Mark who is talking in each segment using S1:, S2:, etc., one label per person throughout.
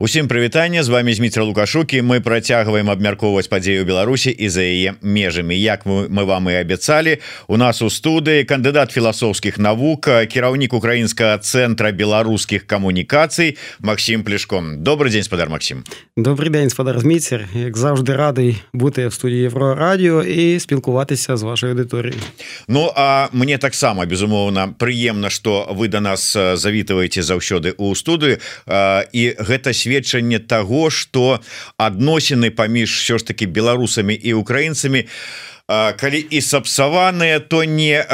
S1: Усім прывітанне з вами Зміцер лукашукі мы працягваем абмяркоўваць падзею Беларусі і за яе межамі. Як мы, мы вам і абяцалі у нас у студыі кандыдат філасофскіх навук кіраўнік украінскага цэнтра беларускіх камунікацый Максім плешком. Добрый день спадар Максім.
S2: Добрый день спадар Зміцер. Як заўжды радый бути в студії Єврорадіо і спілкуватися з вашою аўдыторыяй
S1: Ну а мне таксама безумоўна прыемна што вы да нас завітваеце заўсёды у студыю. І гэта сведчанне того что адносіны паміж все ж таки беларусамі і украінцамі калі і сапсаваныя то не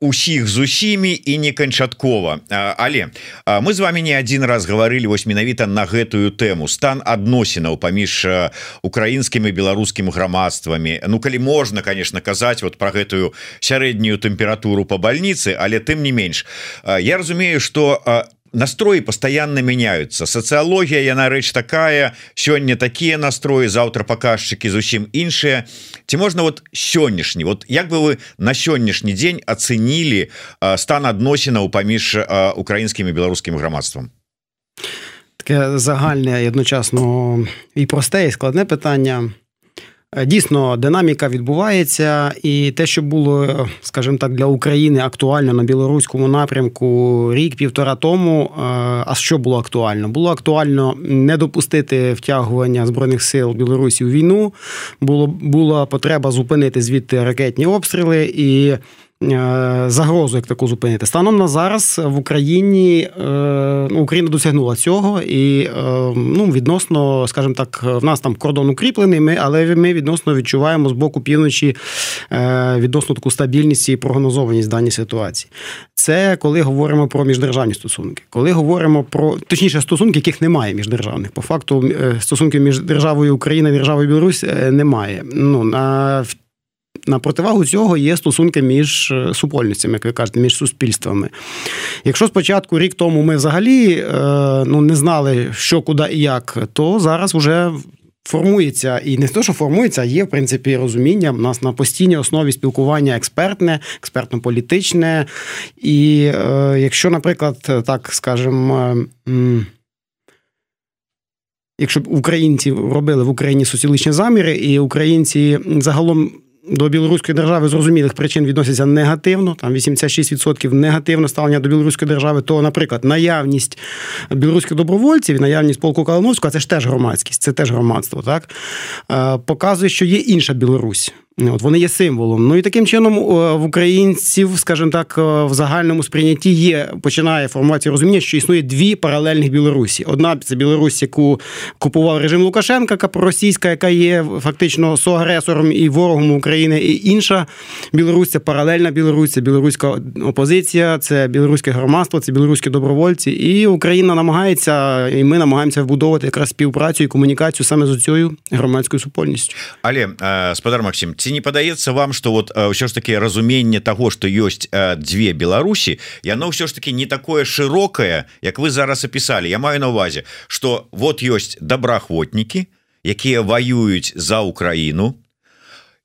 S1: усіх з усімі і не канчаткова. Але мы з вами не один раз гаварылі вось менавіта на гэтую тэму. Стан адносінаў паміж украінскімі беларускім грамадствамі. Ну калі можна конечно казаць вот про гэтую сярэднюю тэмпературу по больніцы але тым не менш. Я разумею что настроі постоянно меняются социологія яна рэч такая сёння такія настроі завтра показчыки зусім іншыя. Ці можна вот сённяшні? Вот як бы вы на сённяшні дзень ацэнілі стан адносінаў паміж украінскімі беларускім грамадствам?
S2: Таке загальне одночасно і просте і складне питання. Е, дійсно, динаміка відбувається, і те, що було, скажімо так, для України актуально на білоруському напрямку рік-півтора тому. Е, а що було актуально? Було актуально не допустити втягування збройних сил Білорусі у війну. Було була потреба зупинити звідти ракетні обстріли і. Е, загрозу як таку зупинити. Станом на зараз в Україні е, ну, Україна досягнула цього, і е, ну, відносно, скажімо так, в нас там кордон укріплений, ми, але ми відносно відчуваємо з боку півночі відносно таку стабільність і прогнозованість даній ситуації. Це коли говоримо про міждержавні стосунки. Коли говоримо про точніше стосунки, яких немає міждержавних. По факту стосунків між державою Україна і державою Білорусь немає. Ну, на на противагу цього є стосунки між е, супольницями, як ви кажете, між суспільствами. Якщо спочатку рік тому ми взагалі е, ну, не знали, що, куди і як, то зараз вже. Формується і не те, що формується, а є в принципі розуміння. У нас на постійній основі спілкування експертне, експертно-політичне. І е, якщо, наприклад, так скажемо, е, якщо б українці робили в Україні соціологічні заміри, і українці загалом до білоруської держави зрозумілих причин відносяться негативно. Там 86% негативно ставлення до білоруської держави. То, наприклад, наявність білоруських добровольців, наявність полку Калиновського, це ж теж громадськість, це теж громадство. Так е, показує, що є інша Білорусь. От Вони є символом. Ну і таким чином в українців, скажімо так, в загальному сприйнятті є починає формуватися розуміння, що існує дві паралельних Білорусі. Одна це Білорусь, яку купував режим Лукашенка, яка проросійська, яка є фактично соагресором і ворогом України. І інша Білорусь це паралельна Білорусь, це білоруська опозиція, це білоруське громадство, це білоруські добровольці. І Україна намагається, і ми намагаємося вбудовувати якраз співпрацю і комунікацію саме з цією громадською супольністю.
S1: Але, спадар Максим, ці не падаецца вам что вот ўсё ж таки разуменне того что ёсць дзве Беларусі яно ўсё ж таки не такое широкое як вы зараз опісалі Я маю на увазе что вот ёсць добраахвотнікі якія воююць за Украіну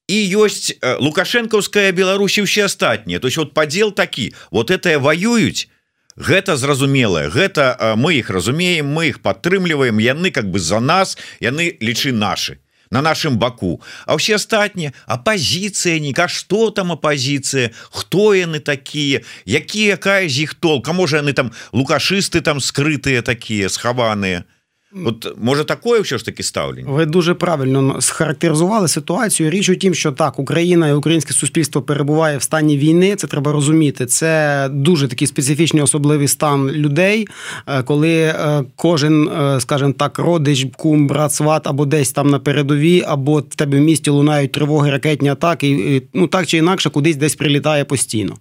S1: і ёсць лукашэнкаўская Беларусі усе астатнія. То есть вот подзел такі. Вот это воююць гэта зразумелае гэта мы их разумеем мы их падтрымліваем яны как бы за нас яны лічы наши на нашым баку а ўсе астатнія апозіцыя ніка что там апозіцыя хто яны такія якія якая з іх толка можа яны там лукашысты там скрытыя такія схаваныя? то От може такое все ж таки ставлення?
S2: Ви дуже правильно схарактеризували ситуацію. Річ у тім, що так Україна і українське суспільство перебуває в стані війни. Це треба розуміти. Це дуже такий специфічний особливий стан людей, е, коли е, кожен, е, скажімо так, родич, кум, брат, сват або десь там на передовій, або в тебе в місті лунають тривоги, ракетні атаки. І, ну так чи інакше, кудись десь прилітає постійно.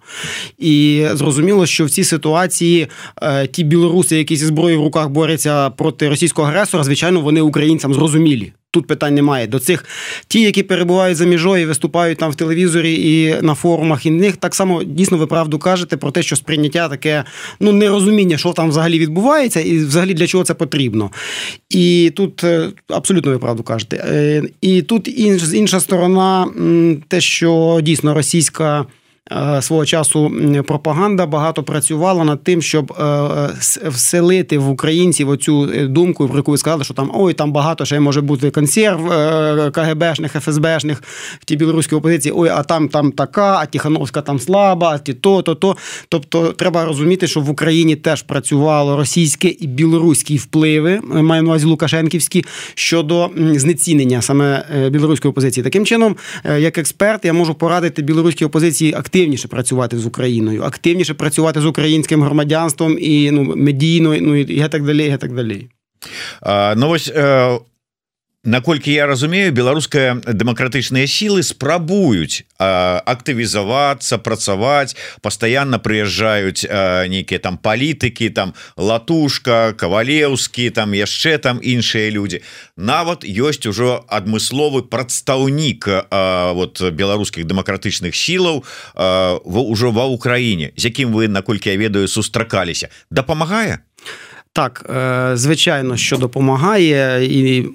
S2: І зрозуміло, що в цій ситуації ті білоруси, які зі зброєю в руках борються проти російського російського агресора, звичайно, вони українцям зрозумілі. Тут питань немає. До цих ті, які перебувають за міжою, виступають там в телевізорі і на форумах, і них так само дійсно ви правду кажете про те, що сприйняття таке ну нерозуміння, що там взагалі відбувається, і взагалі для чого це потрібно. І тут е, абсолютно ви правду кажете. Е, і тут інша сторона, те, що дійсно російська свого часу пропаганда багато працювала над тим, щоб е, вселити в українців оцю думку, про яку ви сказали, що там ой, там багато ще може бути консерв КГБшних, ФСБшних в тій білоруській опозиції. Ой, а там там така, а Тихановська там слаба, а ті то, то, то. Тобто, треба розуміти, що в Україні теж працювало російське і білоруські впливи, маю на увазі Лукашенківські, щодо знецінення саме білоруської опозиції. Таким чином, як експерт, я можу порадити білоруській опозиції активніше працювати з Україною, активніше працювати з українським громадянством і ну медійно, ну і так далі. і так далі.
S1: Ну ось е, наколькі я разумею беларуская дэмакратычныя сілы спрабуюць актывізавацца працаваць постоянно прыязджаюць нейкія там палітыкі там латушка кавалеўскі там яшчэ там іншыя люди нават ёсць ужо адмысловы прадстаўнік вот беларускіх дэмакратычных сілаў ўжо ва ўкраіне з якім вы наколькі я ведаю сустракаліся. Дапамагае
S2: Так, е, звичайно, що допомагає, і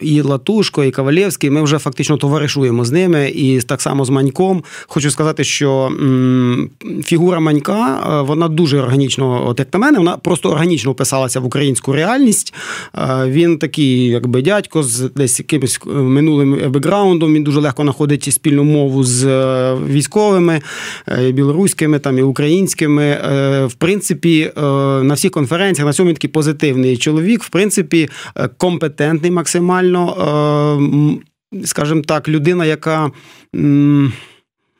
S2: і Латушко, і Кавалєвський. Ми вже фактично товаришуємо з ними, і так само з Маньком. Хочу сказати, що фігура Манька е, вона дуже органічно, от як на мене, вона просто органічно вписалася в українську реальність. Е, він такий, якби дядько, з десь якимось минулим бекграундом. Він дуже легко знаходить спільну мову з військовими, білоруськими там і українськими. В принципі, на всіх конференціях на цьому він такий позитивний чоловік, в принципі, е, компетентний максимально, е, скажімо так, людина, яка.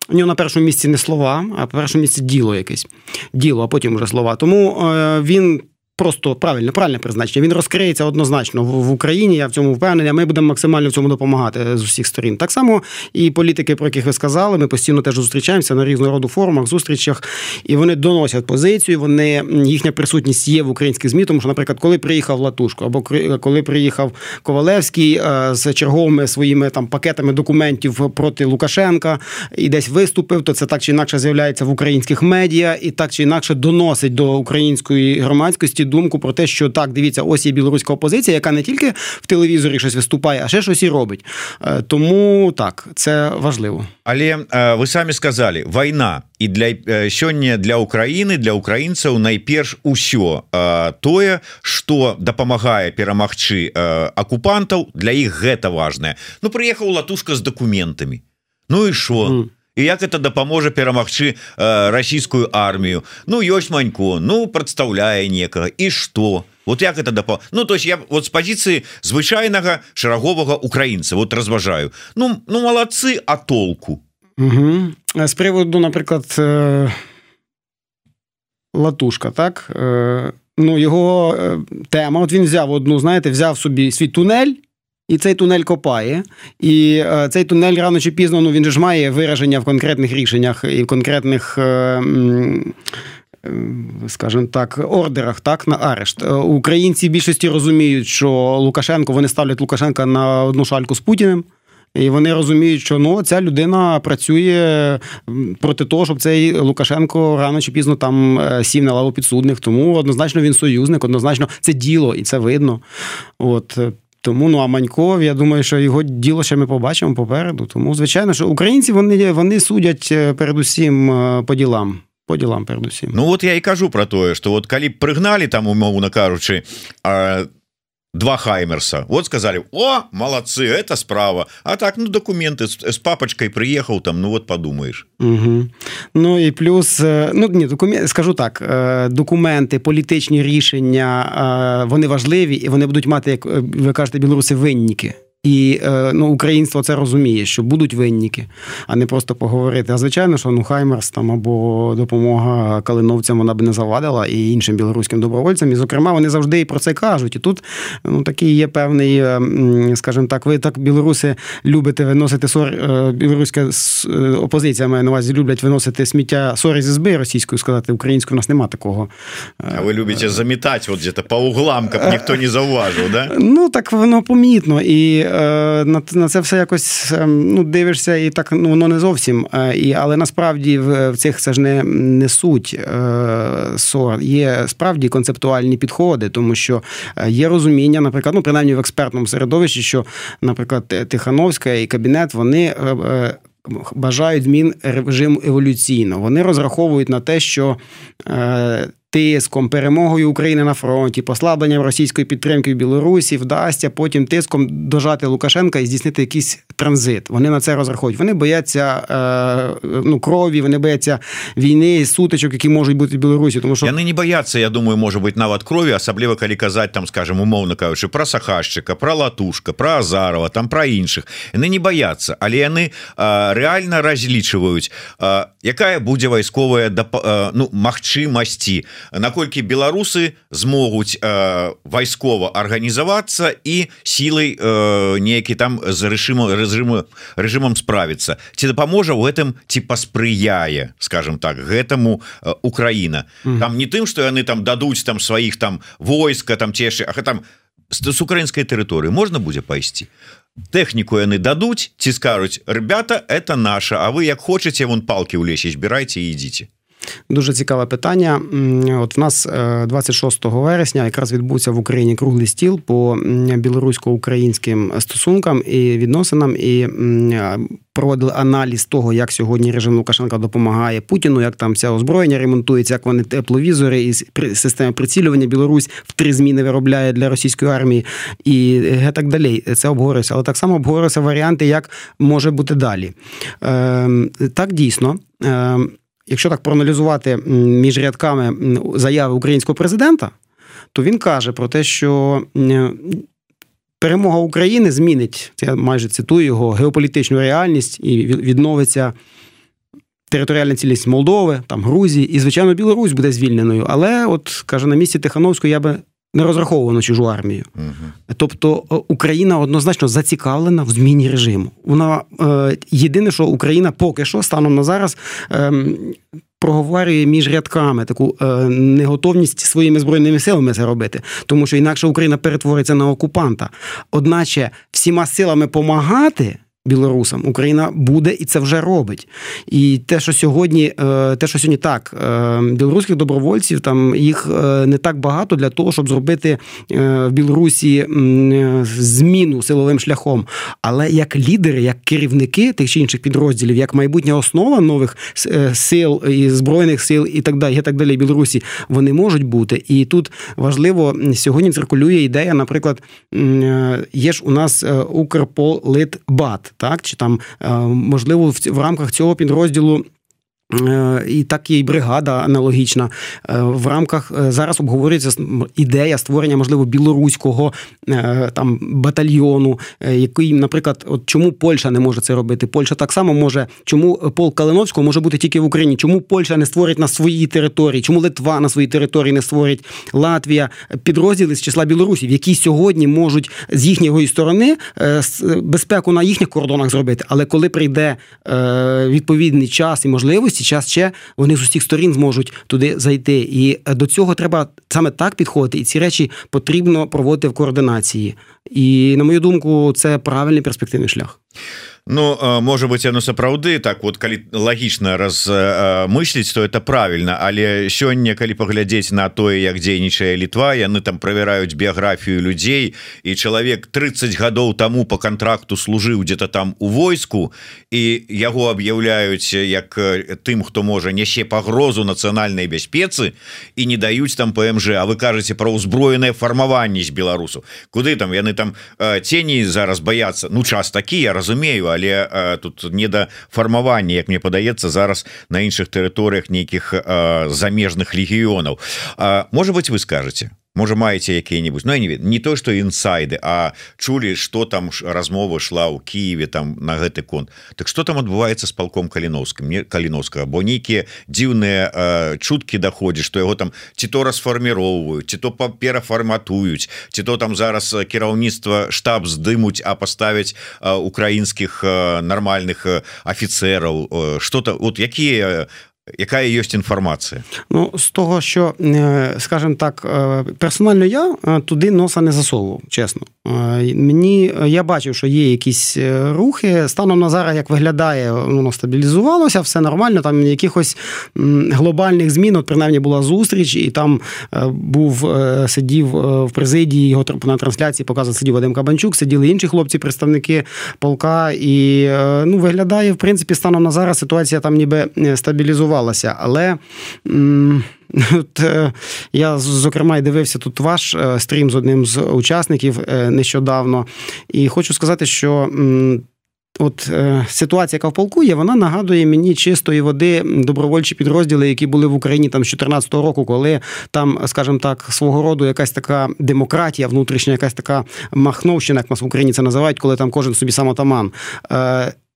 S2: У нього на першому місці не слова, а на першому місці діло якесь. Діло, а потім вже слова. Тому е, він просто правильно, правильне призначення. Він розкриється однозначно в Україні. Я в цьому впевнений. Ми будемо максимально в цьому допомагати з усіх сторін. Так само і політики, про яких ви сказали, ми постійно теж зустрічаємося на різного роду форумах, зустрічах, і вони доносять позицію. Вони їхня присутність є в українських змі. Тому що, наприклад, коли приїхав Латушко, або коли приїхав Ковалевський е, з черговими своїми там пакетами документів проти Лукашенка і десь виступив, то це так чи інакше з'являється в українських медіа, і так чи інакше доносить до української громадськості думку про те, що так, дивіться, ось є білоруська опозиція, яка не тільки в телевізорі щось виступає, а ще щось і робить. Тому так, це важливо.
S1: Але ви самі сказали, війна і для сёння для Украіны для украінцаў найперш усё тое что дапамагае перамагчы акупантаў для іх гэта важное Ну прыехаў латушка з документамі Ну і що mm і як это дапаможа перамагчы э, расійскую армію? Ну ёсць манько ну прадстаўляе некага. І что вот як это дапа Ну то есть я вот з пазіцыі звычайнага шараговага украінца вот разважаю. Ну ну малацы а толку?
S2: Угу. з приводу наприклад э, латушка так? Э, ну його тема от він взяв одну знаєте взяв собі свій тунель і цей тунель копає. І е, цей тунель рано чи пізно ну, він ж має вираження в конкретних рішеннях і в конкретних. Е, е, Скажімо так, ордерах так на арешт українці в більшості розуміють, що Лукашенко вони ставлять Лукашенка на одну шальку з Путіним, і вони розуміють, що ну ця людина працює проти того, щоб цей Лукашенко рано чи пізно там сів на лаву підсудних. Тому однозначно він союзник, однозначно це діло, і це видно. От тому ну а Маньков, я думаю, що його діло ще ми побачимо попереду. Тому, звичайно, що українці вони вони судять е, передусім е, по ділам. По ділам, передусім.
S1: Ну от я і кажу про те, що от коли пригнали там, умовно кажучи, два хаймерса вот сказали о молодцы это справа а так ну документы с папочкой приехал там ну вот подумаешь
S2: угу. ну і плюс е, ну ні документ скажу так е, документи політичні рішення е, вони важливі і вони будуть мати як ви кажете білоруси винніки і е, ну, українство це розуміє, що будуть винніки, а не просто поговорити. А звичайно, що ну Хаймерс там або допомога калиновцям вона б не завадила і іншим білоруським добровольцям. І, зокрема, вони завжди і про це кажуть. І тут ну такий є певний, е, скажімо так, ви так білоруси любите виносити сор е, білоруська опозиція має на увазі люблять виносити сміття сор из избы російською, сказати українською у нас нема такого.
S1: А ви любите замітати, от где-то по углам, як ніхто не зауважив, да?
S2: Ну так воно помітно і. Е, на на це все якось ем, ну, дивишся, і так ну, воно не зовсім. Е, і, Але насправді в, в цих це ж не, не суть е, СОР. Є справді концептуальні підходи, тому що є розуміння, наприклад, ну принаймні в експертному середовищі, що, наприклад, Тихановська і кабінет вони бажають змін режиму еволюційно. Вони розраховують на те, що тиском, перемогою України на фронті, послабленням російської підтримки в Білорусі вдасться потім тиском дожати Лукашенка і здійснити якийсь транзит. Вони на це розраховують. Вони бояться е, ну, крові, вони бояться війни, сутичок, які можуть бути в Білорусі. Тому що
S1: вони не бояться. Я думаю, може бути навіть крові, особливо коли казати там, скажімо, умовно кажучи, про Сахащика, про Латушка, про Азарова, там про інших. Вони не бояться, але вони е, реально е, яка буде військова е, ну, магчимості наколькі беларусы змогуць э, вайскова арганізавацца і сілай э, неякі там з рэжыму рэжыму рэжымам справіцца. Ці дапаможа у гэтым ці паспрыяе скажем так гэтаму э, Украіна? Mm. там не тым что яны там дадуць там сваіх там войска там цешы А там з украінскай тэрыторыі можна будзе пайсці? Тэхніку яны дадуць ці скажуць ребята это наша А вы як хочаце вон палки ў лесе збірайце ідзіце
S2: Дуже цікаве питання. От в нас 26 е, вересня якраз відбувся в Україні круглий стіл по білорусько-українським стосункам і відносинам, і е, проводили аналіз того, як сьогодні режим Лукашенка допомагає Путіну, як там вся озброєння ремонтується, як вони тепловізори і система прицілювання Білорусь в три зміни виробляє для російської армії і так далі. Це обговорюється. Але так само обговорюються варіанти, як може бути далі. Ем, так дійсно. Якщо так проаналізувати між рядками заяви українського президента, то він каже про те, що перемога України змінить, це я майже цитую його, геополітичну реальність і відновиться. Територіальна цілість Молдови, там Грузії і, звичайно, Білорусь буде звільненою. Але, от каже, на місці Тихановського я би не розраховував на чужу армію. Угу. Тобто Україна однозначно зацікавлена в зміні режиму. Вона е, єдине, що Україна поки що станом на зараз. Е, Проговорює між рядками таку е, неготовність своїми збройними силами це робити, тому що інакше Україна перетвориться на окупанта. Одначе всіма силами помагати білорусам Україна буде і це вже робить. І те, що сьогодні, е, те, що сьогодні так, е, білоруських добровольців там їх е, не так багато для того, щоб зробити в Білорусі зміну силовим шляхом. Але як лідери, як керівники тих чи інших підрозділів, як майбутня основа нових сил і збройних сил, і так далі, і так далі, Білорусі, вони можуть бути. І тут важливо сьогодні циркулює ідея, наприклад, є ж у нас Укрполитбат так? Чи там е, можливо в, рамках цього підрозділу і так і бригада аналогічна е, в рамках е, зараз обговорюється ідея створення, можливо, білоруського там батальйону, який, наприклад, от чому Польща не може це робити? Польща так само може, чому полк Калиновського може бути тільки в Україні? Чому Польща не створить на своїй території? Чому Литва на своїй території не створить Латвія підрозділи з числа Білорусів, які сьогодні можуть з їхньої сторони безпеку на їхніх кордонах зробити? Але коли прийде відповідний час і можливості час ще вони з усіх сторін зможуть туди зайти. І е, до цього треба саме так підходити. І ці речі потрібно проводити в координації. І на мою думку, це правильний перспективний шлях.
S1: Ну можа быть оно сапраўды так вот калі лагічна размысліць то это правильно але сёння калі паглядзець на тое як дзейнічае літва яны там правяраюць біяграфію людзей і чалавек 30 гадоў таму по контракту служыў где-то там у войску і яго аб'яўляюць як тым хто можа нясе пагрозу нацыянальнай бяспецы і не даюць там ПМЖ А вы кажаце про ўзброенае фармаванне з беларусу. Куды там яны там цені зараз бояться Ну час такі я разумею але э, тут не да фармавання як мне падаецца зараз на іншых тэрыторыях нейкіх э, замежных легіёнаў может быть вы скажете Можа маеце якія-нибудь Ну не не то что інсайды а чулі что там размова шла ў Киеве там на гэты конт. Так что там адбываецца с палком каліновскім? Мне каліновскага бо нейкія дзіўныя э, чуткі даходзі что яго там ці то расфарміроўваюць ці то паперафарматуюць ці то там зараз кіраўніцтва штаб здымуць а паставіць украінскіх нармальных афіцераў что-то вот якія якая ёсць інфармацыя
S2: Ну з того що скажем так персонально я туди носа не засовував чесно Мені я бачив, що є якісь рухи. Станом на зараз, як виглядає, воно стабілізувалося, все нормально. Там якихось глобальних змін, от принаймні була зустріч, і там був сидів в президії його на трансляції, показував, сидів Вадим Кабанчук, сиділи інші хлопці, представники полка. І ну, виглядає, в принципі, станом на зараз ситуація там ніби стабілізувалася. Але. От, е, Я, зокрема, і дивився тут ваш е, стрім з одним з учасників е, нещодавно, і хочу сказати, що. От ситуація, яка в полку є, вона нагадує мені чистої води добровольчі підрозділи, які були в Україні там з 2014 року, коли там, скажімо так, свого роду якась така демократія, внутрішня, якась така махновщина, як нас в Україні це називають, коли там кожен собі сам атаман.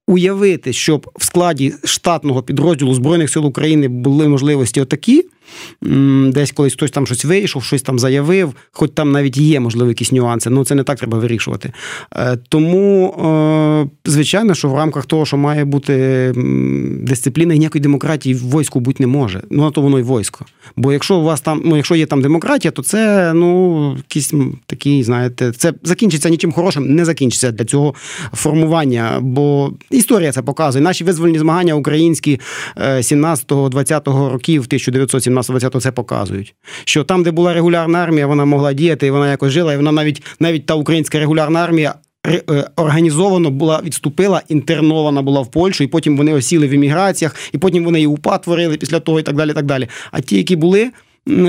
S2: Уявити, щоб в складі штатного підрозділу Збройних сил України були можливості отакі, десь колись хтось там щось вийшов, щось там заявив, хоч там навіть є, можливо, якісь нюанси, ну це не так треба вирішувати. Е, тому, е, звичайно, що в рамках того, що має бути дисципліна ніякої демократії в війську бути не може. Ну, на то воно й військо. Бо якщо у вас там, ну, якщо є там демократія, то це ну, якісь такі, знаєте, це закінчиться нічим хорошим, не закінчиться для цього формування. Бо історія це показує. Наші визвольні змагання українські 17-20 е, років 1917 17-20 це показують. Що там, де була регулярна армія, вона могла діяти, і вона якось жила, і вона навіть навіть та українська регулярна армія. Е, організовано була відступила, інтернована була в Польщу, і потім вони осіли в еміграціях, і потім вони і УПА творили після того, і так далі. так далі. А ті, які були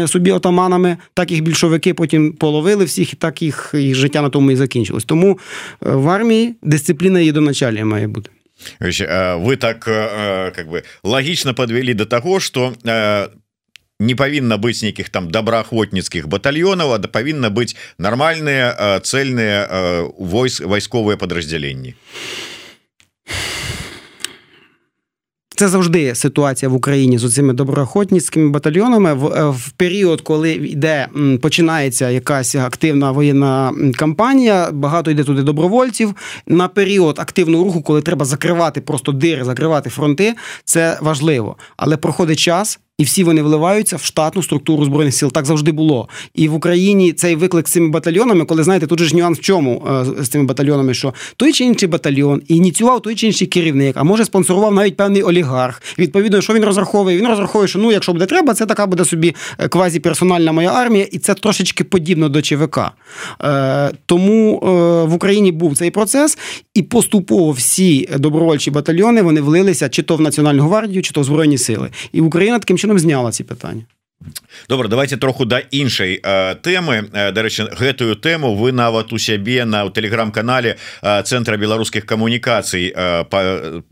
S2: собі отаманами, так їх більшовики потім половили всіх, і так їх їх життя на тому і закінчилось. Тому е, в армії дисципліна її до началі має бути.
S1: Ви так как бы підвели до того, що не павінна быць нейкіх там добраахвотніцкіх батальёнаў а да павінна быць нармальныя цельныя войск вайсковыя падраздзяленні
S2: Це завжди ситуація в Україні з цими доброохотницькими батальйонами. В, е, в період, коли йде починається якась активна воєнна кампанія, багато йде туди добровольців. На період активного руху, коли треба закривати просто дири, закривати фронти, це важливо. Але проходить час, і всі вони вливаються в штатну структуру збройних сил. Так завжди було. І в Україні цей виклик з цими батальйонами, коли знаєте, тут же ж нюанс в чому е, з цими батальйонами, що той чи інший батальйон ініціював той чи інший керівник, а може спонсорував навіть певний олігарх. Відповідно, що він розраховує. Він розраховує, що ну, якщо буде треба, це така буде собі е, квазіперсональна моя армія, і це трошечки подібно до ЧВК. Е, Тому в Україні був цей процес, і поступово всі добровольчі батальйони вони влилися чи то в Національну гвардію, чи то в Збройні сили. І Україна таким чином чином зняла ці питання.
S1: Добра давайте троху да іншай тэмы. Э, дарэчы гэтую тэму вы нават у сябе на телеграм-канале цэнтра беларускіх камунікацый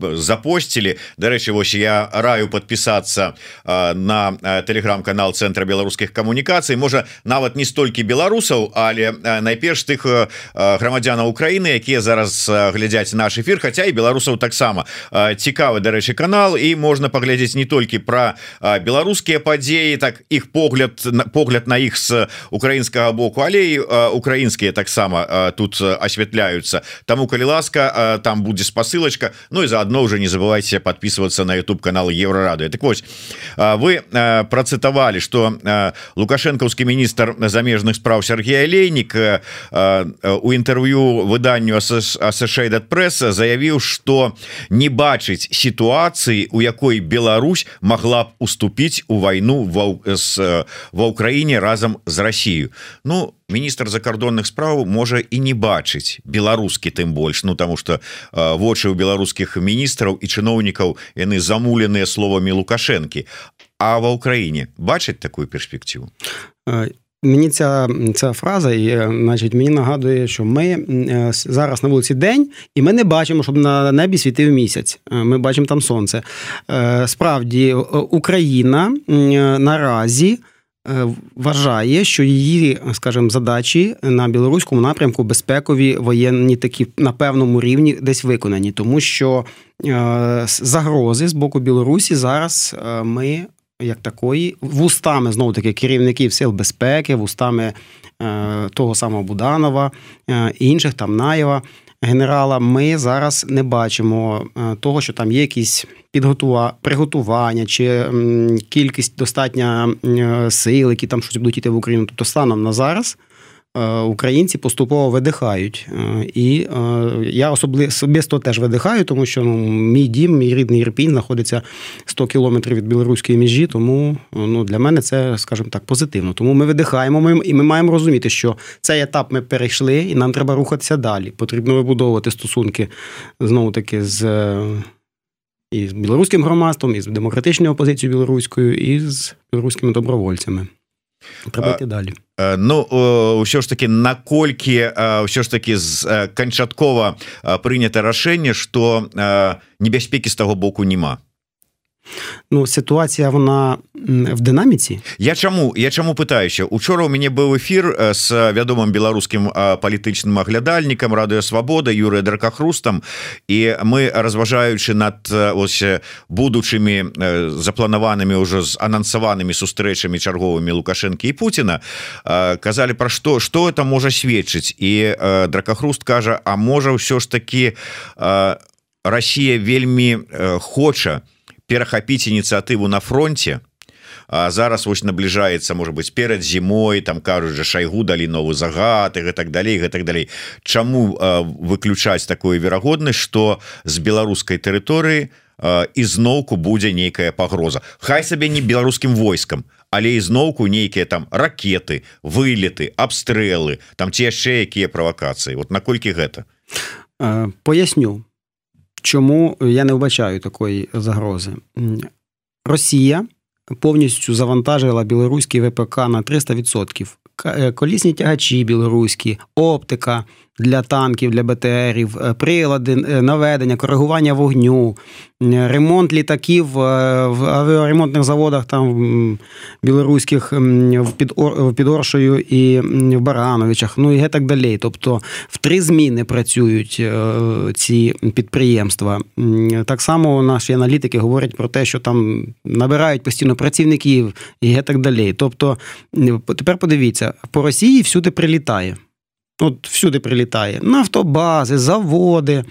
S1: запосцілі. Дарэчы вось я раю подпісацца на телеграм-канал цэнтра беларускіх камунікацый. Можа нават не столькі беларусаў але найперш тых грамадзянаў Украіны якія зараз глядзяць наш эфир Хаця і беларусаў таксама. Цікавы дарэчы канал. І можна паглядзець не толькі про беларускія падзеі так іх погляд погляд на іх з украінскага боку але украінскія таксама тут асвятляюцца Таму калі ласка там будзе спасылочка Ну і заодно уже не забывайте подписываться на YouTube канал еврорады так вось вы процытавалі что лукашэнкаўскі міністр замежных справ Сергей алейнік у інтэрв'ю выданню Associated пресса заявіў что не бачыць сітуацыі у якой Беларусь могла б уступіць у вайну ва з ва ўкраіне разам з Россию Ну міністр закордонных справ можа і не бачыць беларускі тым больш Ну тому что вочы у беларускіх міністраў і чыноўнікаў яны замуленыя словамі лукашэнкі А ва ўкраіне бачыць такую перспективу
S2: Мені ця ця фраза, і, значить, мені нагадує, що ми е, зараз на вулиці день, і ми не бачимо, щоб на небі світив місяць. Е, ми бачимо там сонце. Е, справді, Україна наразі вважає, що її, скажімо, задачі на білоруському напрямку безпекові воєнні такі на певному рівні десь виконані, тому що загрози з боку Білорусі зараз ми як такої, вустами знову таки керівників сил безпеки, вустами е, того самого Буданова е, інших там Наєва. Генерала, ми зараз не бачимо е, того, що там є якісь підготува... приготування чи кількість достатня сил, які там щось будуть йти в Україну. Тобто станом на зараз українці поступово видихають. І я особисто теж видихаю, тому що ну, мій дім, мій рідний Ірпінь знаходиться 100 кілометрів від білоруської межі, тому ну, для мене це, скажімо так, позитивно. Тому ми видихаємо ми, і ми маємо розуміти, що цей етап ми перейшли, і нам треба рухатися далі. Потрібно вибудовувати стосунки знову таки з. І з білоруським громадством, і з демократичною опозицією білоруською, і з білоруськими добровольцями. Треба йти далі.
S1: Ну ўсё ж таки наколькі ўсё ж таки канчаткова прынята рашэнне что небяспекі з таго боку няма
S2: Ну ситуація вона в динаміці?
S1: Я чаму я чаму пытаюся учора у мяне быў эфир с вядомым беларускім палітычным аглядальнікам радыё Свабода Юрыя дракахрустам і мы разважаючы над ось будучымі запланаванымі ўжо з анансаванымі сустрэчамі чарговымі лукашэнкі і Пуціна казалі пра што што это можа сведчыць і дракахруст кажа А можа ўсё ж таки Росія вельмі хоча, перахапіць ініцыятыву на фронте. А зараз вось набліжаецца может быть перад зімой там кажуць же шайгу далі новы загад і так далей гэтак далей. Чаму выключаць такую верагоднасць что з беларускай тэрыторыі ізноўку будзе нейкая пагроза? Хай сабе не беларускім войскам але ізноўку нейкія там ракеты вылеты абстрэлы там ці яшчэ якія правакацыі. Вот наколькі гэта?
S2: Поясню Чому я не вбачаю такої загрози? Росія повністю завантажила білоруський ВПК на 300%. Е, колісні тягачі білоруські, оптика, для танків, для БТРів, е, прилади е, наведення, коригування вогню, ремонт літаків в авіаремонтних заводах там білоруських в Підоршою і в Барановичах, ну і так далі. Тобто в три зміни працюють е, ці підприємства. Так само наші аналітики говорять про те, що там набирають постійно працівників і так далі. Тобто, тепер подивіться, по Росії всюди прилітає. От всюди прилітає. Нафтобази, заводи,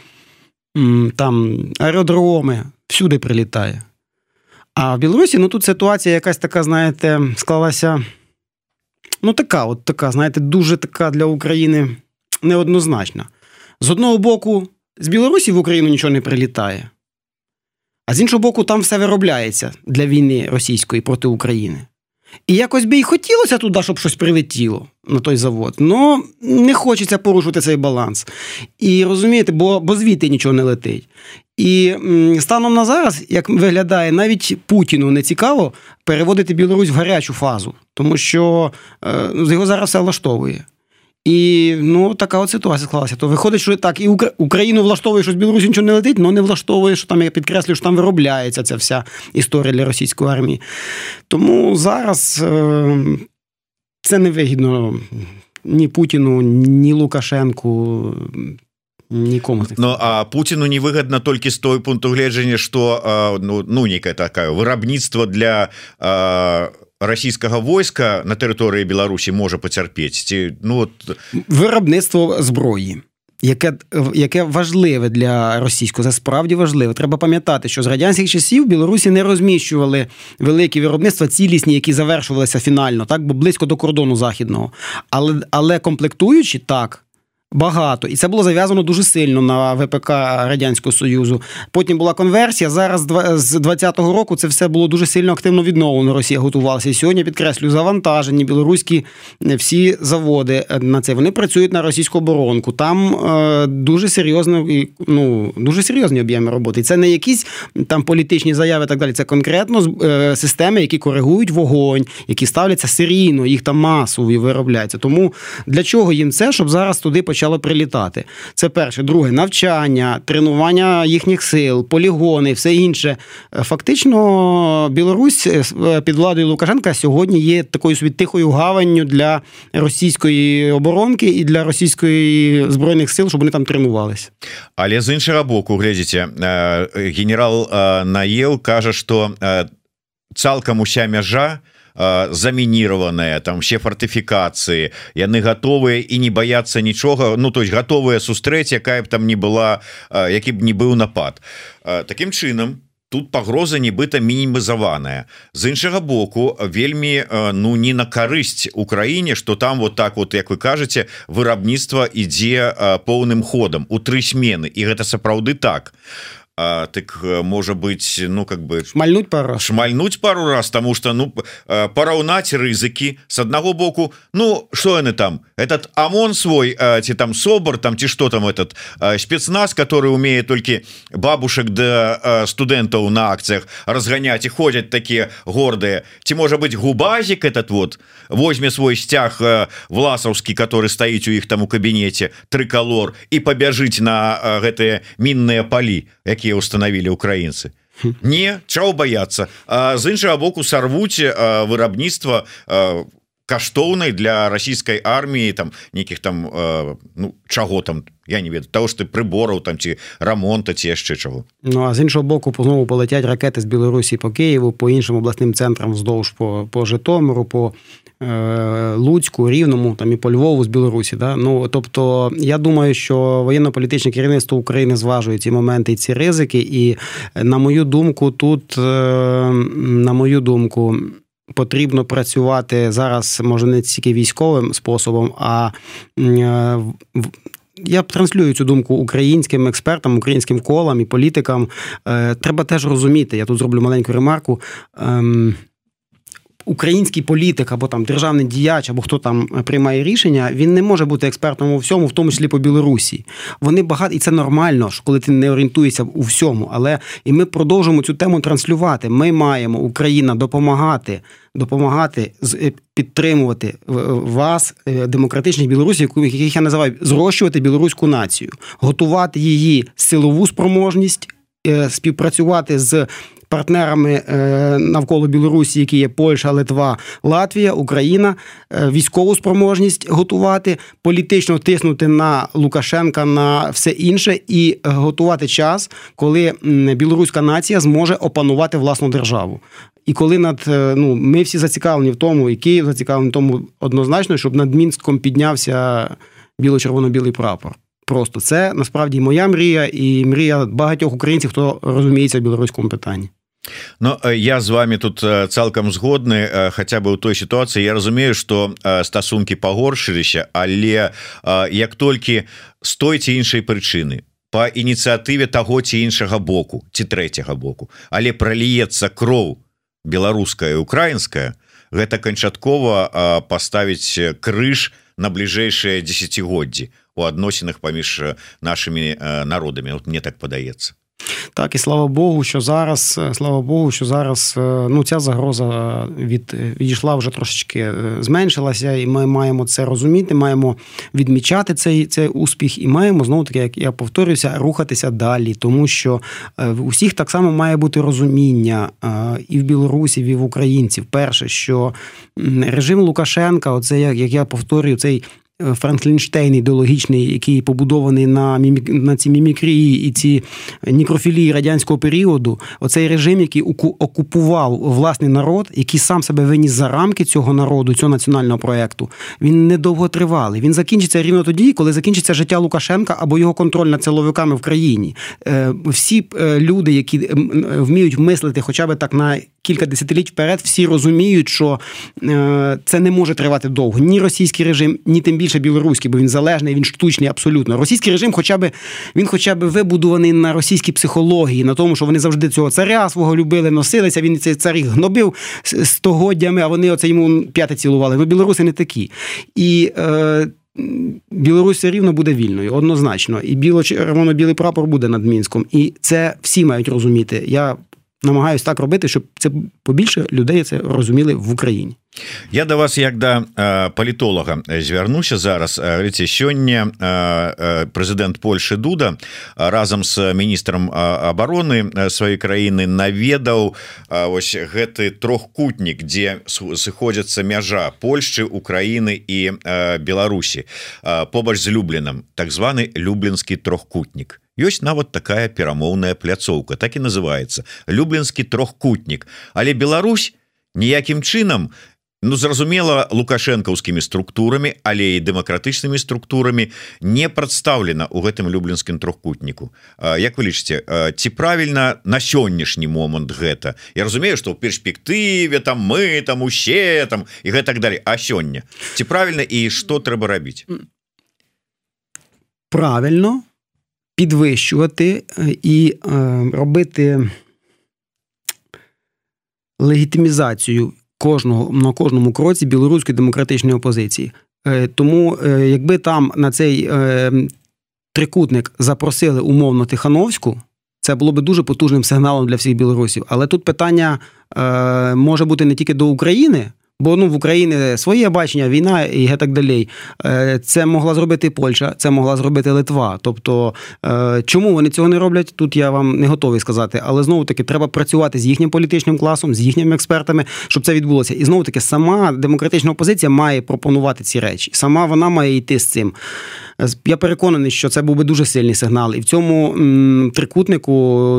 S2: там аеродроми, всюди прилітає. А в Білорусі ну тут ситуація якась така, знаєте, склалася. Ну, така, от така, знаєте, дуже така для України неоднозначна. З одного боку, з Білорусі в Україну нічого не прилітає, а з іншого боку, там все виробляється для війни російської проти України. І якось би і хотілося туди, щоб щось прилетіло на той завод. Ну не хочеться порушувати цей баланс. І розумієте, бо бо звідти нічого не летить. І станом на зараз, як виглядає, навіть Путіну не цікаво переводити Білорусь в гарячу фазу, тому що е, його зараз все влаштовує. І ну така от ситуація склалася. То виходить, що так, і Україну влаштовує, що з Білорусі нічого не летить, але не влаштовує, що там я підкреслюю, що там виробляється ця вся історія для російської армії. Тому зараз е, це вигідно ні Путіну, ні Лукашенку. Нікому
S1: Ну а Путіну невыгодна толькі з той пункту гледжання что ну, ну некая такая вырабніцтва для а, расійскага войска на тэрыторыі Беларусі можа пацярпець ці ну от...
S2: виробництво зброї. Яке яке важливе для російського, це справді важливе. Треба пам'ятати, що з радянських часів в Білорусі не розміщували великі виробництва, цілісні, які завершувалися фінально, так бо близько до кордону західного. Але але комплектуючі так, Багато, і це було зав'язано дуже сильно на ВПК Радянського Союзу. Потім була конверсія. Зараз з 20-го року це все було дуже сильно активно відновлено. Росія готувалася. І сьогодні підкреслюю завантажені білоруські е, всі заводи е, на це. Вони працюють на російську оборонку. Там е, дуже серйозно ну дуже серйозні об'єми роботи. І це не якісь там політичні заяви. і Так далі. Це конкретно системи, які коригують вогонь, які ставляться серійно, їх там масово виробляються. Тому для чого їм це, щоб зараз туди почати почало прилітати. Це перше, друге навчання, тренування їхніх сил, полігони, все інше. Е, фактично, Білорусь е, е, під владою Лукашенка сьогодні є такою собі тихою гаванню для російської оборонки і для російської збройних сил, щоб вони там тренувалися.
S1: Але з іншого боку, глядзіце, генерал Наел каже, що цалкам уся мяжа, замінірованая там все фортыфікацыі яны готовыя і не баяцца нічога Ну то есть готовыя сустрэць якая б там не была які б не быў напад. Такім чынам тут пагроза нібыта мінімізаваная. З іншага боку вельмі ну не на карысць Украіне что там вот так вот як вы кажаце вырабніцтва ідзе поўным ходам у тры смены. І гэта сапраўды так. а а, так можа быть ну как бы
S2: шмальнуть пару
S1: шмальнуть пару раз тому что ну параўнаць рызыкі с аднаго боку. Ну что яны там? Этот ОМОН свой ці там собор там ці что там этот спецназ который умеет только бабушек да студэнтаў на акциях разгонять и ходят такие гордые. Ці можа быть губазик этот вот возьме свой сцяг власаўскі который стаіць у іх там у кабінете трыколор и побяжыць на гэтые мінные палі які якія установілі украінцы не чаго баяцца з іншага боку сарвуць вырабніцтва каштоўнай для расійскай арміі там нейкіх там ну чаго там я не ведаю того что прыбораў там ці рамонта ці яшчэ чаго
S2: Ну а з іншого боку знову полетять ракети з Білорусі по Києву по іншим обласним центрам вздовж по по Житомиру по Е, Луцьку, Рівному там і по Львову з Білорусі. Да? Ну тобто, я думаю, що воєнно-політичне керівництво України зважує ці моменти і ці ризики. І на мою думку, тут е, на мою думку. Потрібно працювати зараз, може не тільки військовим способом, а е, я транслюю цю думку українським експертам, українським колам і політикам. Треба теж розуміти. Я тут зроблю маленьку ремарку. Український політик або там державний діяч, або хто там приймає рішення, він не може бути експертом у всьому, в тому числі по Білорусі. Вони багато, і це нормально, що коли ти не орієнтуєшся у всьому. Але і ми продовжуємо цю тему транслювати. Ми маємо Україна допомагати. Допомагати е, підтримувати вас, е, демократичних білорусів, яких я називаю зрощувати білоруську націю, готувати її силову спроможність, е, співпрацювати з партнерами е, навколо Білорусі, які є Польща, Литва, Латвія, Україна, е, військову спроможність готувати, політично тиснути на Лукашенка на все інше і готувати час, коли білоруська нація зможе опанувати власну державу. І коли над е, ну ми всі зацікавлені в тому, і Київ зацікавлений в тому однозначно, щоб над Мінськом піднявся біло-червоно-білий прапор. Просто це насправді моя мрія і мрія багатьох українців, хто розуміється в білоруському питанні.
S1: Ну я з вами тут цалкам згодны хотя бы у той сітуацыі. Я разумею что стасункі пагоршыліся але як толькі з той ці іншай прычыны по ініцыятыве таго ці іншага боку ці трэцяга боку. Але праліецца кроў беларуская украінская гэта канчаткова паставіць крыж на бліжэйшыя десятгоддзі у адносінах паміж нашими народамі. Вот мне так падаецца
S2: Так, і слава Богу, що зараз, е, слава Богу, що зараз е, ну, ця загроза від, відійшла вже трошечки е, зменшилася, і ми маємо це розуміти, маємо відмічати цей цей успіх, і маємо знову таки, як я повторюся, рухатися далі, тому що в усіх так само має бути розуміння і в білорусів, і в українців. Перше, що режим Лукашенка, оце як я повторюю, цей Франклінштейн ідеологічний, який побудований на мімік... на ці мімікрії і ці нікрофілії радянського періоду, оцей режим, який окупував власний народ, який сам себе виніс за рамки цього народу, цього національного проєкту, він недовготривалий. Він закінчиться рівно тоді, коли закінчиться життя Лукашенка або його контроль над силовиками в країні. Е, всі е, люди, які вміють мислити, хоча б так на кілька десятиліть вперед, всі розуміють, що е, це не може тривати довго. Ні російський режим, ні тим більше білоруський, бо він залежний, він штучний абсолютно. Російський режим, хоча б він хоча б вибудований на російській психології, на тому, що вони завжди цього царя свого любили, носилися. Він цей цар їх гнобив стогоддями, а вони оце йому п'яте цілували. Ну, білоруси не такі. І е, Білорусь все рівно буде вільною, однозначно, і біло-червоно-білий прапор буде над мінськом, і це всі мають розуміти. Я намагаюсь так робити, щоб це побільше людей це розуміли в Україні.
S1: Я до вас як да палітолага звярнуся зараз. Гліце, сёння прэзідэнт Польшы дуда разам з міністрам обороны сваёй краіны наведаў ось гэты трохкутнік дзе сыходзяцца мяжа Польшчы Украіны і Беларусі побач з любленым так званы люблінскі трохкутнік ёсць нават такая перамоўная пляцоўка так і называется люблінскі трохкутнік. Але Беларусь ніякім чынам ну зразумела лукашэнкаўскімі структурамі але і дэмакратычнымі структурамі не прадстаўлена ў гэтым люблінскім трохкутніку. Як вы лічыце ці правільна на сённяшні момант гэта? Я разумею што ў перспектыве там мы там усе там і гэта так далей. А сёння? Ці правільна і што трэба рабіць?
S2: Правильно підвищувати і робити легітимізацію кожного на кожному кроці білоруської демократичної опозиції. Тому, якби там на цей трикутник запросили умовно Тихановську, це було би дуже потужним сигналом для всіх білорусів. Але тут питання може бути не тільки до України. Бо ну в Україні своє бачення, війна і так далі. Е, це могла зробити Польща, це могла зробити Литва. Тобто, е, чому вони цього не роблять? Тут я вам не готовий сказати. Але знову таки треба працювати з їхнім політичним класом, з їхніми експертами, щоб це відбулося. І знову таки, сама демократична опозиція має пропонувати ці речі. Сама вона має йти з цим. Я переконаний, що це був би дуже сильний сигнал. І в цьому трикутнику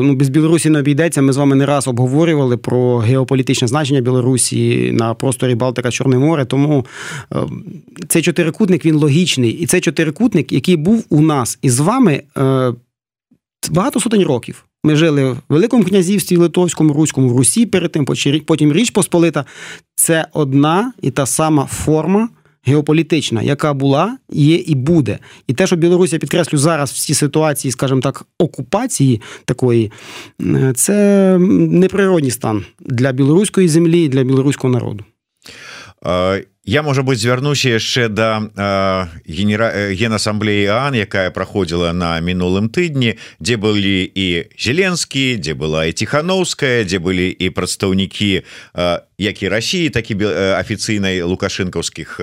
S2: ну без Білорусі не обійдеться. Ми з вами не раз обговорювали про геополітичне значення Білорусі на просторі Балтика Чорне море. Тому е, цей чотирикутник він логічний, і цей чотирикутник, який був у нас із вами е, багато сотень років. Ми жили в Великому князівстві Литовському, Руському, в Русі перед тим, потім Річ Посполита. Це одна і та сама форма геополітична, яка була, є і буде. І те, що Білорусь, підкреслю зараз в цій ситуації, скажімо так, окупації такої, це неприродний стан для білоруської землі і для білоруського народу.
S1: Я можа быть звярнуся яшчэ да генера... генасамблеі Ан якая праходзіла на мінулым тыдні дзе былі і зеленскі дзе была і ціхановская дзе былі і прадстаўнікі як і Росіі так і афіцыйнай лукашэнкаўскіх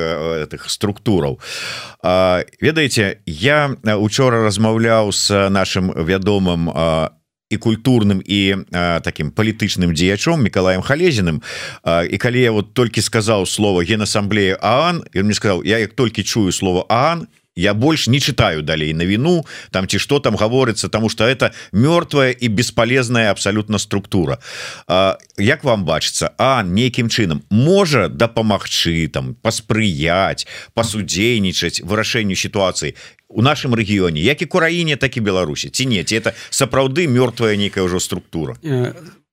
S1: этих структураў ведаеце я учора размаўляў с нашим вядомым і культурным і а, таким палітычным дзеячом Миколаем халезіным і калі я вот толькі сказаў слово генасамблея Аан ён мне сказал я як толькі чую слово Аан я больш не читаю далей на віну там ці что там гаворыцца тому что это мёртвая і бесполезная абсолютно структура. А, Як вам бачыцца а нейкім чынам можа дапамагчы там паспрыяць пасудзейнічаць вырашэнню сітуацыі у нашым рэгіёне як і краіне так і Беларусі ці не ці это сапраўды мёртвая нейкая ўжо структура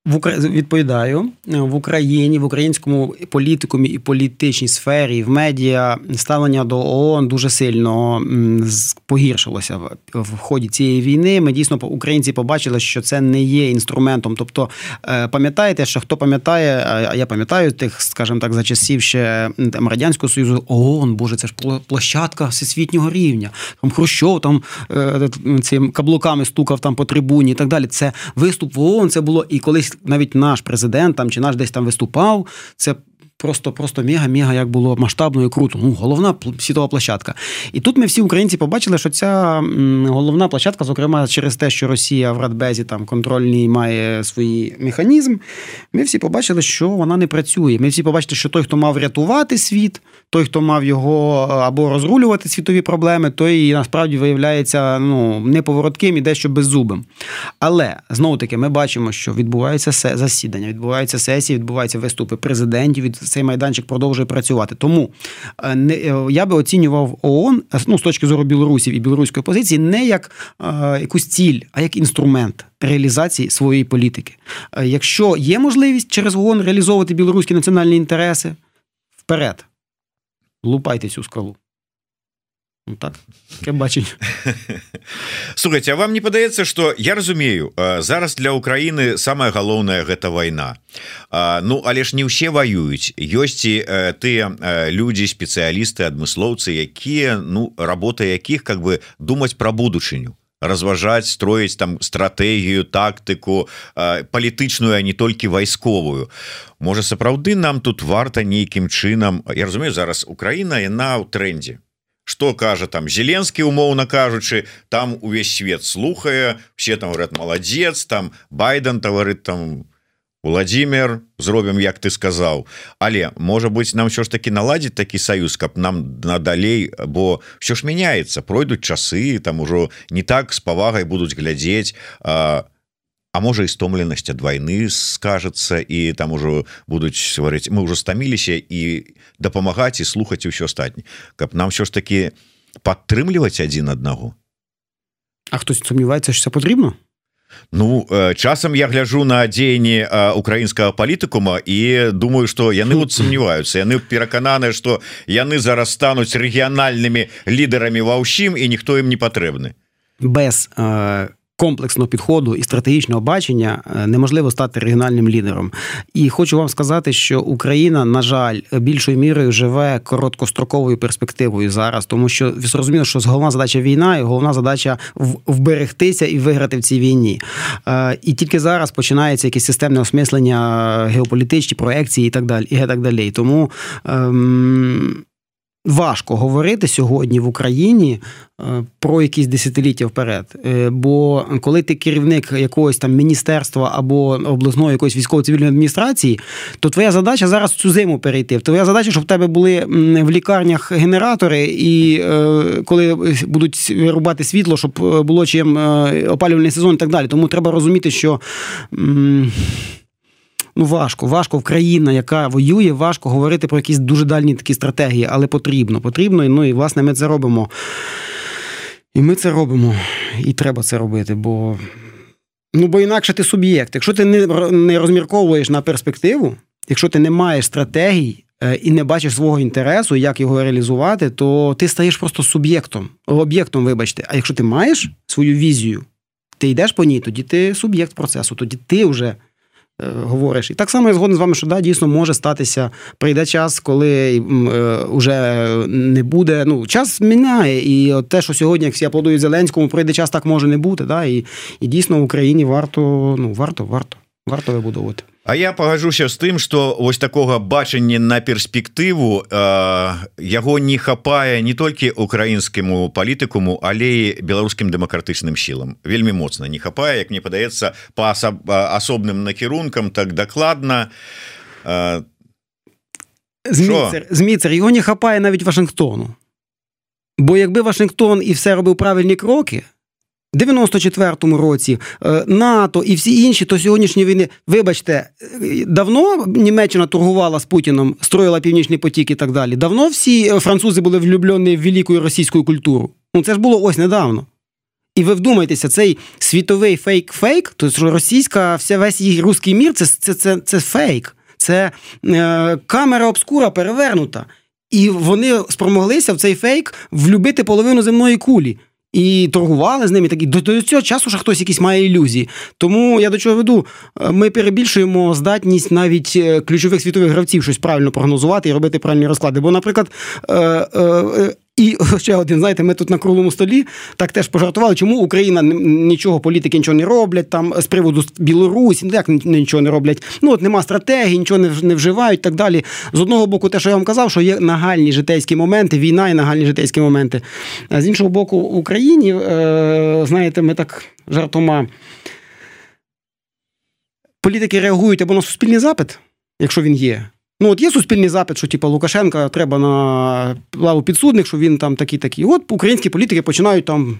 S2: в Укра... відповідаю в Україні в українському політикумі і політичній сфері в медіа ставлення до ООН дуже сильно погіршилося в ході цієї війни. Ми дійсно українці побачили, що це не є інструментом. Тобто, е, пам'ятаєте, що хто пам'ятає, а я пам'ятаю тих, скажімо так, за часів ще там радянського союзу ООН, боже, це ж площадка всесвітнього рівня. Там Хрущов там е, цим каблуками стукав там по трибуні і так далі. Це виступ в ООН. Це було і колись навіть наш президент там чи наш десь там виступав. Це просто просто мега-мега як було масштабно і круто. Ну, головна світова площадка. І тут ми всі українці побачили, що ця головна площадка, зокрема, через те, що Росія в Радбезі там контрольній має свій механізм. Ми всі побачили, що вона не працює. Ми всі побачили, що той, хто мав рятувати світ, той, хто мав його або розрулювати світові проблеми, той насправді виявляється ну, неповоротким і дещо беззубим. Але знову таки ми бачимо, що відбуваються засідання, відбуваються сесії, відбуваються виступи президентів. Цей майданчик продовжує працювати. Тому е, не е, я би оцінював ООН ну, з точки зору білорусів і білоруської позиції не як е, якусь ціль, а як інструмент. Реалізації своєї політики. Якщо є можливість через ООН реалізовувати білоруські національні інтереси, вперед лупайте цю скалу так. Таке бачення
S1: слухайте а вам не падаецца что я разумею зараз для Украіны самое галоўнае гэта вайна. Ну але ж не ўсе воююць ёсць і тыя людзі спецыялісты адмыслоўцы якія ну работа якіх как бы думаць про будучыню. Разважаць строіць там стратэгію тактыку палітычную а не толькі вайсковую. Можа сапраўды нам тут варта нейкім чынам Я разумею зараз Украіна яна ў трендзе что кажа там зеленскі умоўна кажучы там увесь свет слухае все там говорят маладзец там байден таварыт там Владимир зробім як ты сказаў але можа быть нам що ж таки наладзіць такі саюз каб нам надалей бо все ж мяняецца пройдуць часы там ужо не так с павагай будуць глядзець А можа і стомленасць ад вайны скажацца і там ужо будуць сварыць мы ўжо стаміліся і дапамагаць і слухаць усё астатні каб нам ўсё ж таки падтрымліваць адзін аднаго
S2: А хтось сумніваецца що це потрібно?
S1: Ну часам я гляжу на дзеянні украінскага палітыкума і думаю что яны вот сумніваюцца яны перакананы что яны зараз стануць рэгіянальнымі лідарамі ва ўсім і ніхто ім не патрэбны
S2: без э, комплексного підходу і стратегічного бачення е, неможливо стати регіональним лідером. І хочу вам сказати, що Україна, на жаль, більшою мірою живе короткостроковою перспективою зараз, тому що зрозуміло, що головна задача війна, і головна задача вберегтися і виграти в цій війні. Е, і тільки зараз починається якесь системне осмислення геополітичні проекції і так далі. І так далі. Тому. Ем... Важко говорити сьогодні в Україні е, про якісь десятиліття вперед. Е, бо коли ти керівник якогось там міністерства або обласної якоїсь військово-цивільної адміністрації, то твоя задача зараз цю зиму перейти. Твоя задача, щоб в тебе були в лікарнях генератори, і е, коли будуть вирубати світло, щоб було чим опалювальний сезон і так далі. Тому треба розуміти, що ну важко, важко в країна, яка воює, важко говорити про якісь дуже дальні такі стратегії, але потрібно. Потрібно, ну і власне ми це робимо. І ми це робимо, і треба це робити, бо ну, бо інакше ти суб'єкт. Якщо ти не розмірковуєш на перспективу, якщо ти не маєш стратегій е, і не бачиш свого інтересу, як його реалізувати, то ти стаєш просто суб'єктом, об'єктом, вибачте. А якщо ти маєш свою візію, ти йдеш по ній, тоді ти суб'єкт процесу, тоді ти вже. Е, говориш. І так само я згоден з вами, що да, дійсно може статися. Прийде час, коли вже е, не буде. Ну, час міняє. І от те, що сьогодні, всі аплодують Зеленському, прийде час, так може не бути. Да? І і дійсно в Україні варто, ну, варто, варто, варто вибудовувати.
S1: А я пагажуся з тым что вось такога бачання на перспектыву э, яго не хапае не толькі украінскаму палітыкуму але беларускім дэмакратычным сілам. Вельмі моцна не хапае як мне падаецца по асоб, асобным накірункам так дакладна.
S2: Э, зміцер його не хапае навіть Вашингтону. Бо якби Вашингтон і все робив правильні кроки 94-му році е, НАТО і всі інші, то сьогоднішні війни, вибачте, давно Німеччина торгувала з Путіном, строїла північний потік і так далі. Давно всі французи були влюблені в велику російську культуру. Ну це ж було ось недавно. І ви вдумайтеся, цей світовий фейк-фейк, тобто російська, вся весь русський мір це це, це, це фейк, це е, камера обскура перевернута. І вони спромоглися в цей фейк влюбити половину земної кулі і торгували з ними. Такі до, до цього часу ще хтось якісь має ілюзії. Тому я до чого веду, е, ми перебільшуємо здатність навіть е, ключових світових гравців щось правильно прогнозувати і робити правильні розклади. Бо, наприклад, е, і ще один, знаєте, ми тут на круглому столі так теж пожартували, чому Україна нічого, політики нічого не роблять там з приводу Білорусі, ну як нічого не роблять. Ну от нема стратегії, нічого не не вживають так далі. З одного боку, те, що я вам казав, що є нагальні житейські моменти, війна і нагальні житейські моменти. А з іншого боку, в Україні, е, знаєте, ми так жартома. Політики реагують або на суспільний запит, якщо він є. Ну, от є суспільний запит, що типу, Лукашенка треба на лаву підсудних, що він там такий такий. От українські політики починають там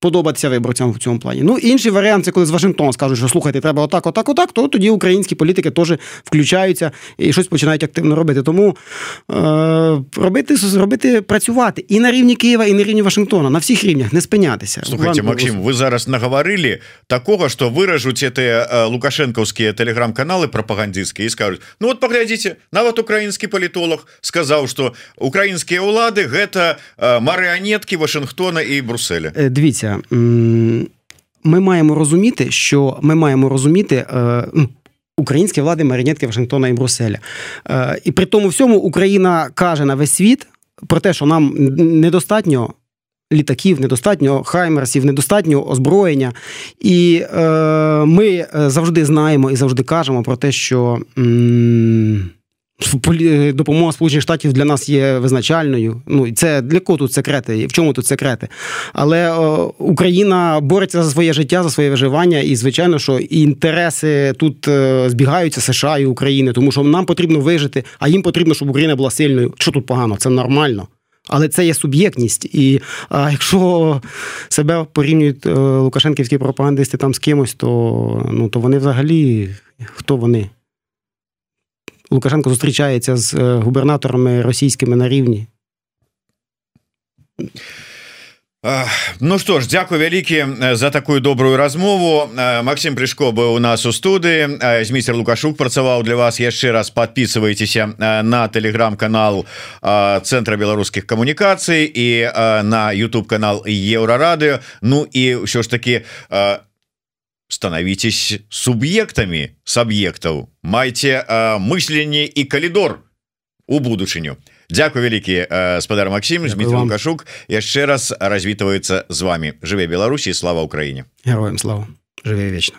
S2: подобатися виборцям в цьому плані. Ну, інший варіант це коли з Вашингтона скажуть, що слухайте, треба отак, отак, отак, то тоді українські політики теж включаються і щось починають активно робити. Тому е, робити, робити, працювати і на рівні Києва, і на рівні Вашингтона, на всіх рівнях, не спинятися.
S1: Слухайте, Максим, ви зараз наговорили такого, що виражуть ці лукашенковські телеграм-канали пропагандистські і скажуть: ну от поглядите, нават український політолог сказав, що українські влади гэта маріонетки Вашингтона і Брюсселя.
S2: Е, ми маємо розуміти, що ми маємо розуміти. Е, українські влади маріонетки Вашингтона і Брюсселя. Е, і при тому всьому Україна каже на весь світ про те, що нам недостатньо літаків, недостатньо хаймерсів, недостатньо озброєння. І е, ми завжди знаємо і завжди кажемо про те, що. М- допомога Сполучених Штатів для нас є визначальною. Ну і це для кого тут секрети? В чому тут секрети? Але о, Україна бореться за своє життя, за своє виживання, і звичайно, що інтереси тут е, збігаються США і України, тому що нам потрібно вижити, а їм потрібно, щоб Україна була сильною. Що тут погано? Це нормально. Але це є суб'єктність, і а якщо себе порівнюють е, лукашенківські пропагандисти там з кимось, то ну то вони взагалі хто вони? Лукашенко зустрічається з е, губернаторами російськими на рівні.
S1: Ну что ж Дякую вялікі за такую добрую размову Максим прыжко быў у нас у студыі змейстер лукашук працаваў для вас яшчэ раз подписывайтеся на телеграм-канал центра беларускіх камунікацый і на YouTube канал еўрарады Ну і ўсё ж таки становитесь суб'ектамі с аб'ектаў майце мысленне і калідор у будучыню Дякую вялікі спадар Макссім Дмітрий Лукашук. Яшчэ раз развітваецца з вами. Жыве Беларусі слава Украіне
S2: Героям слава. Жыве вечна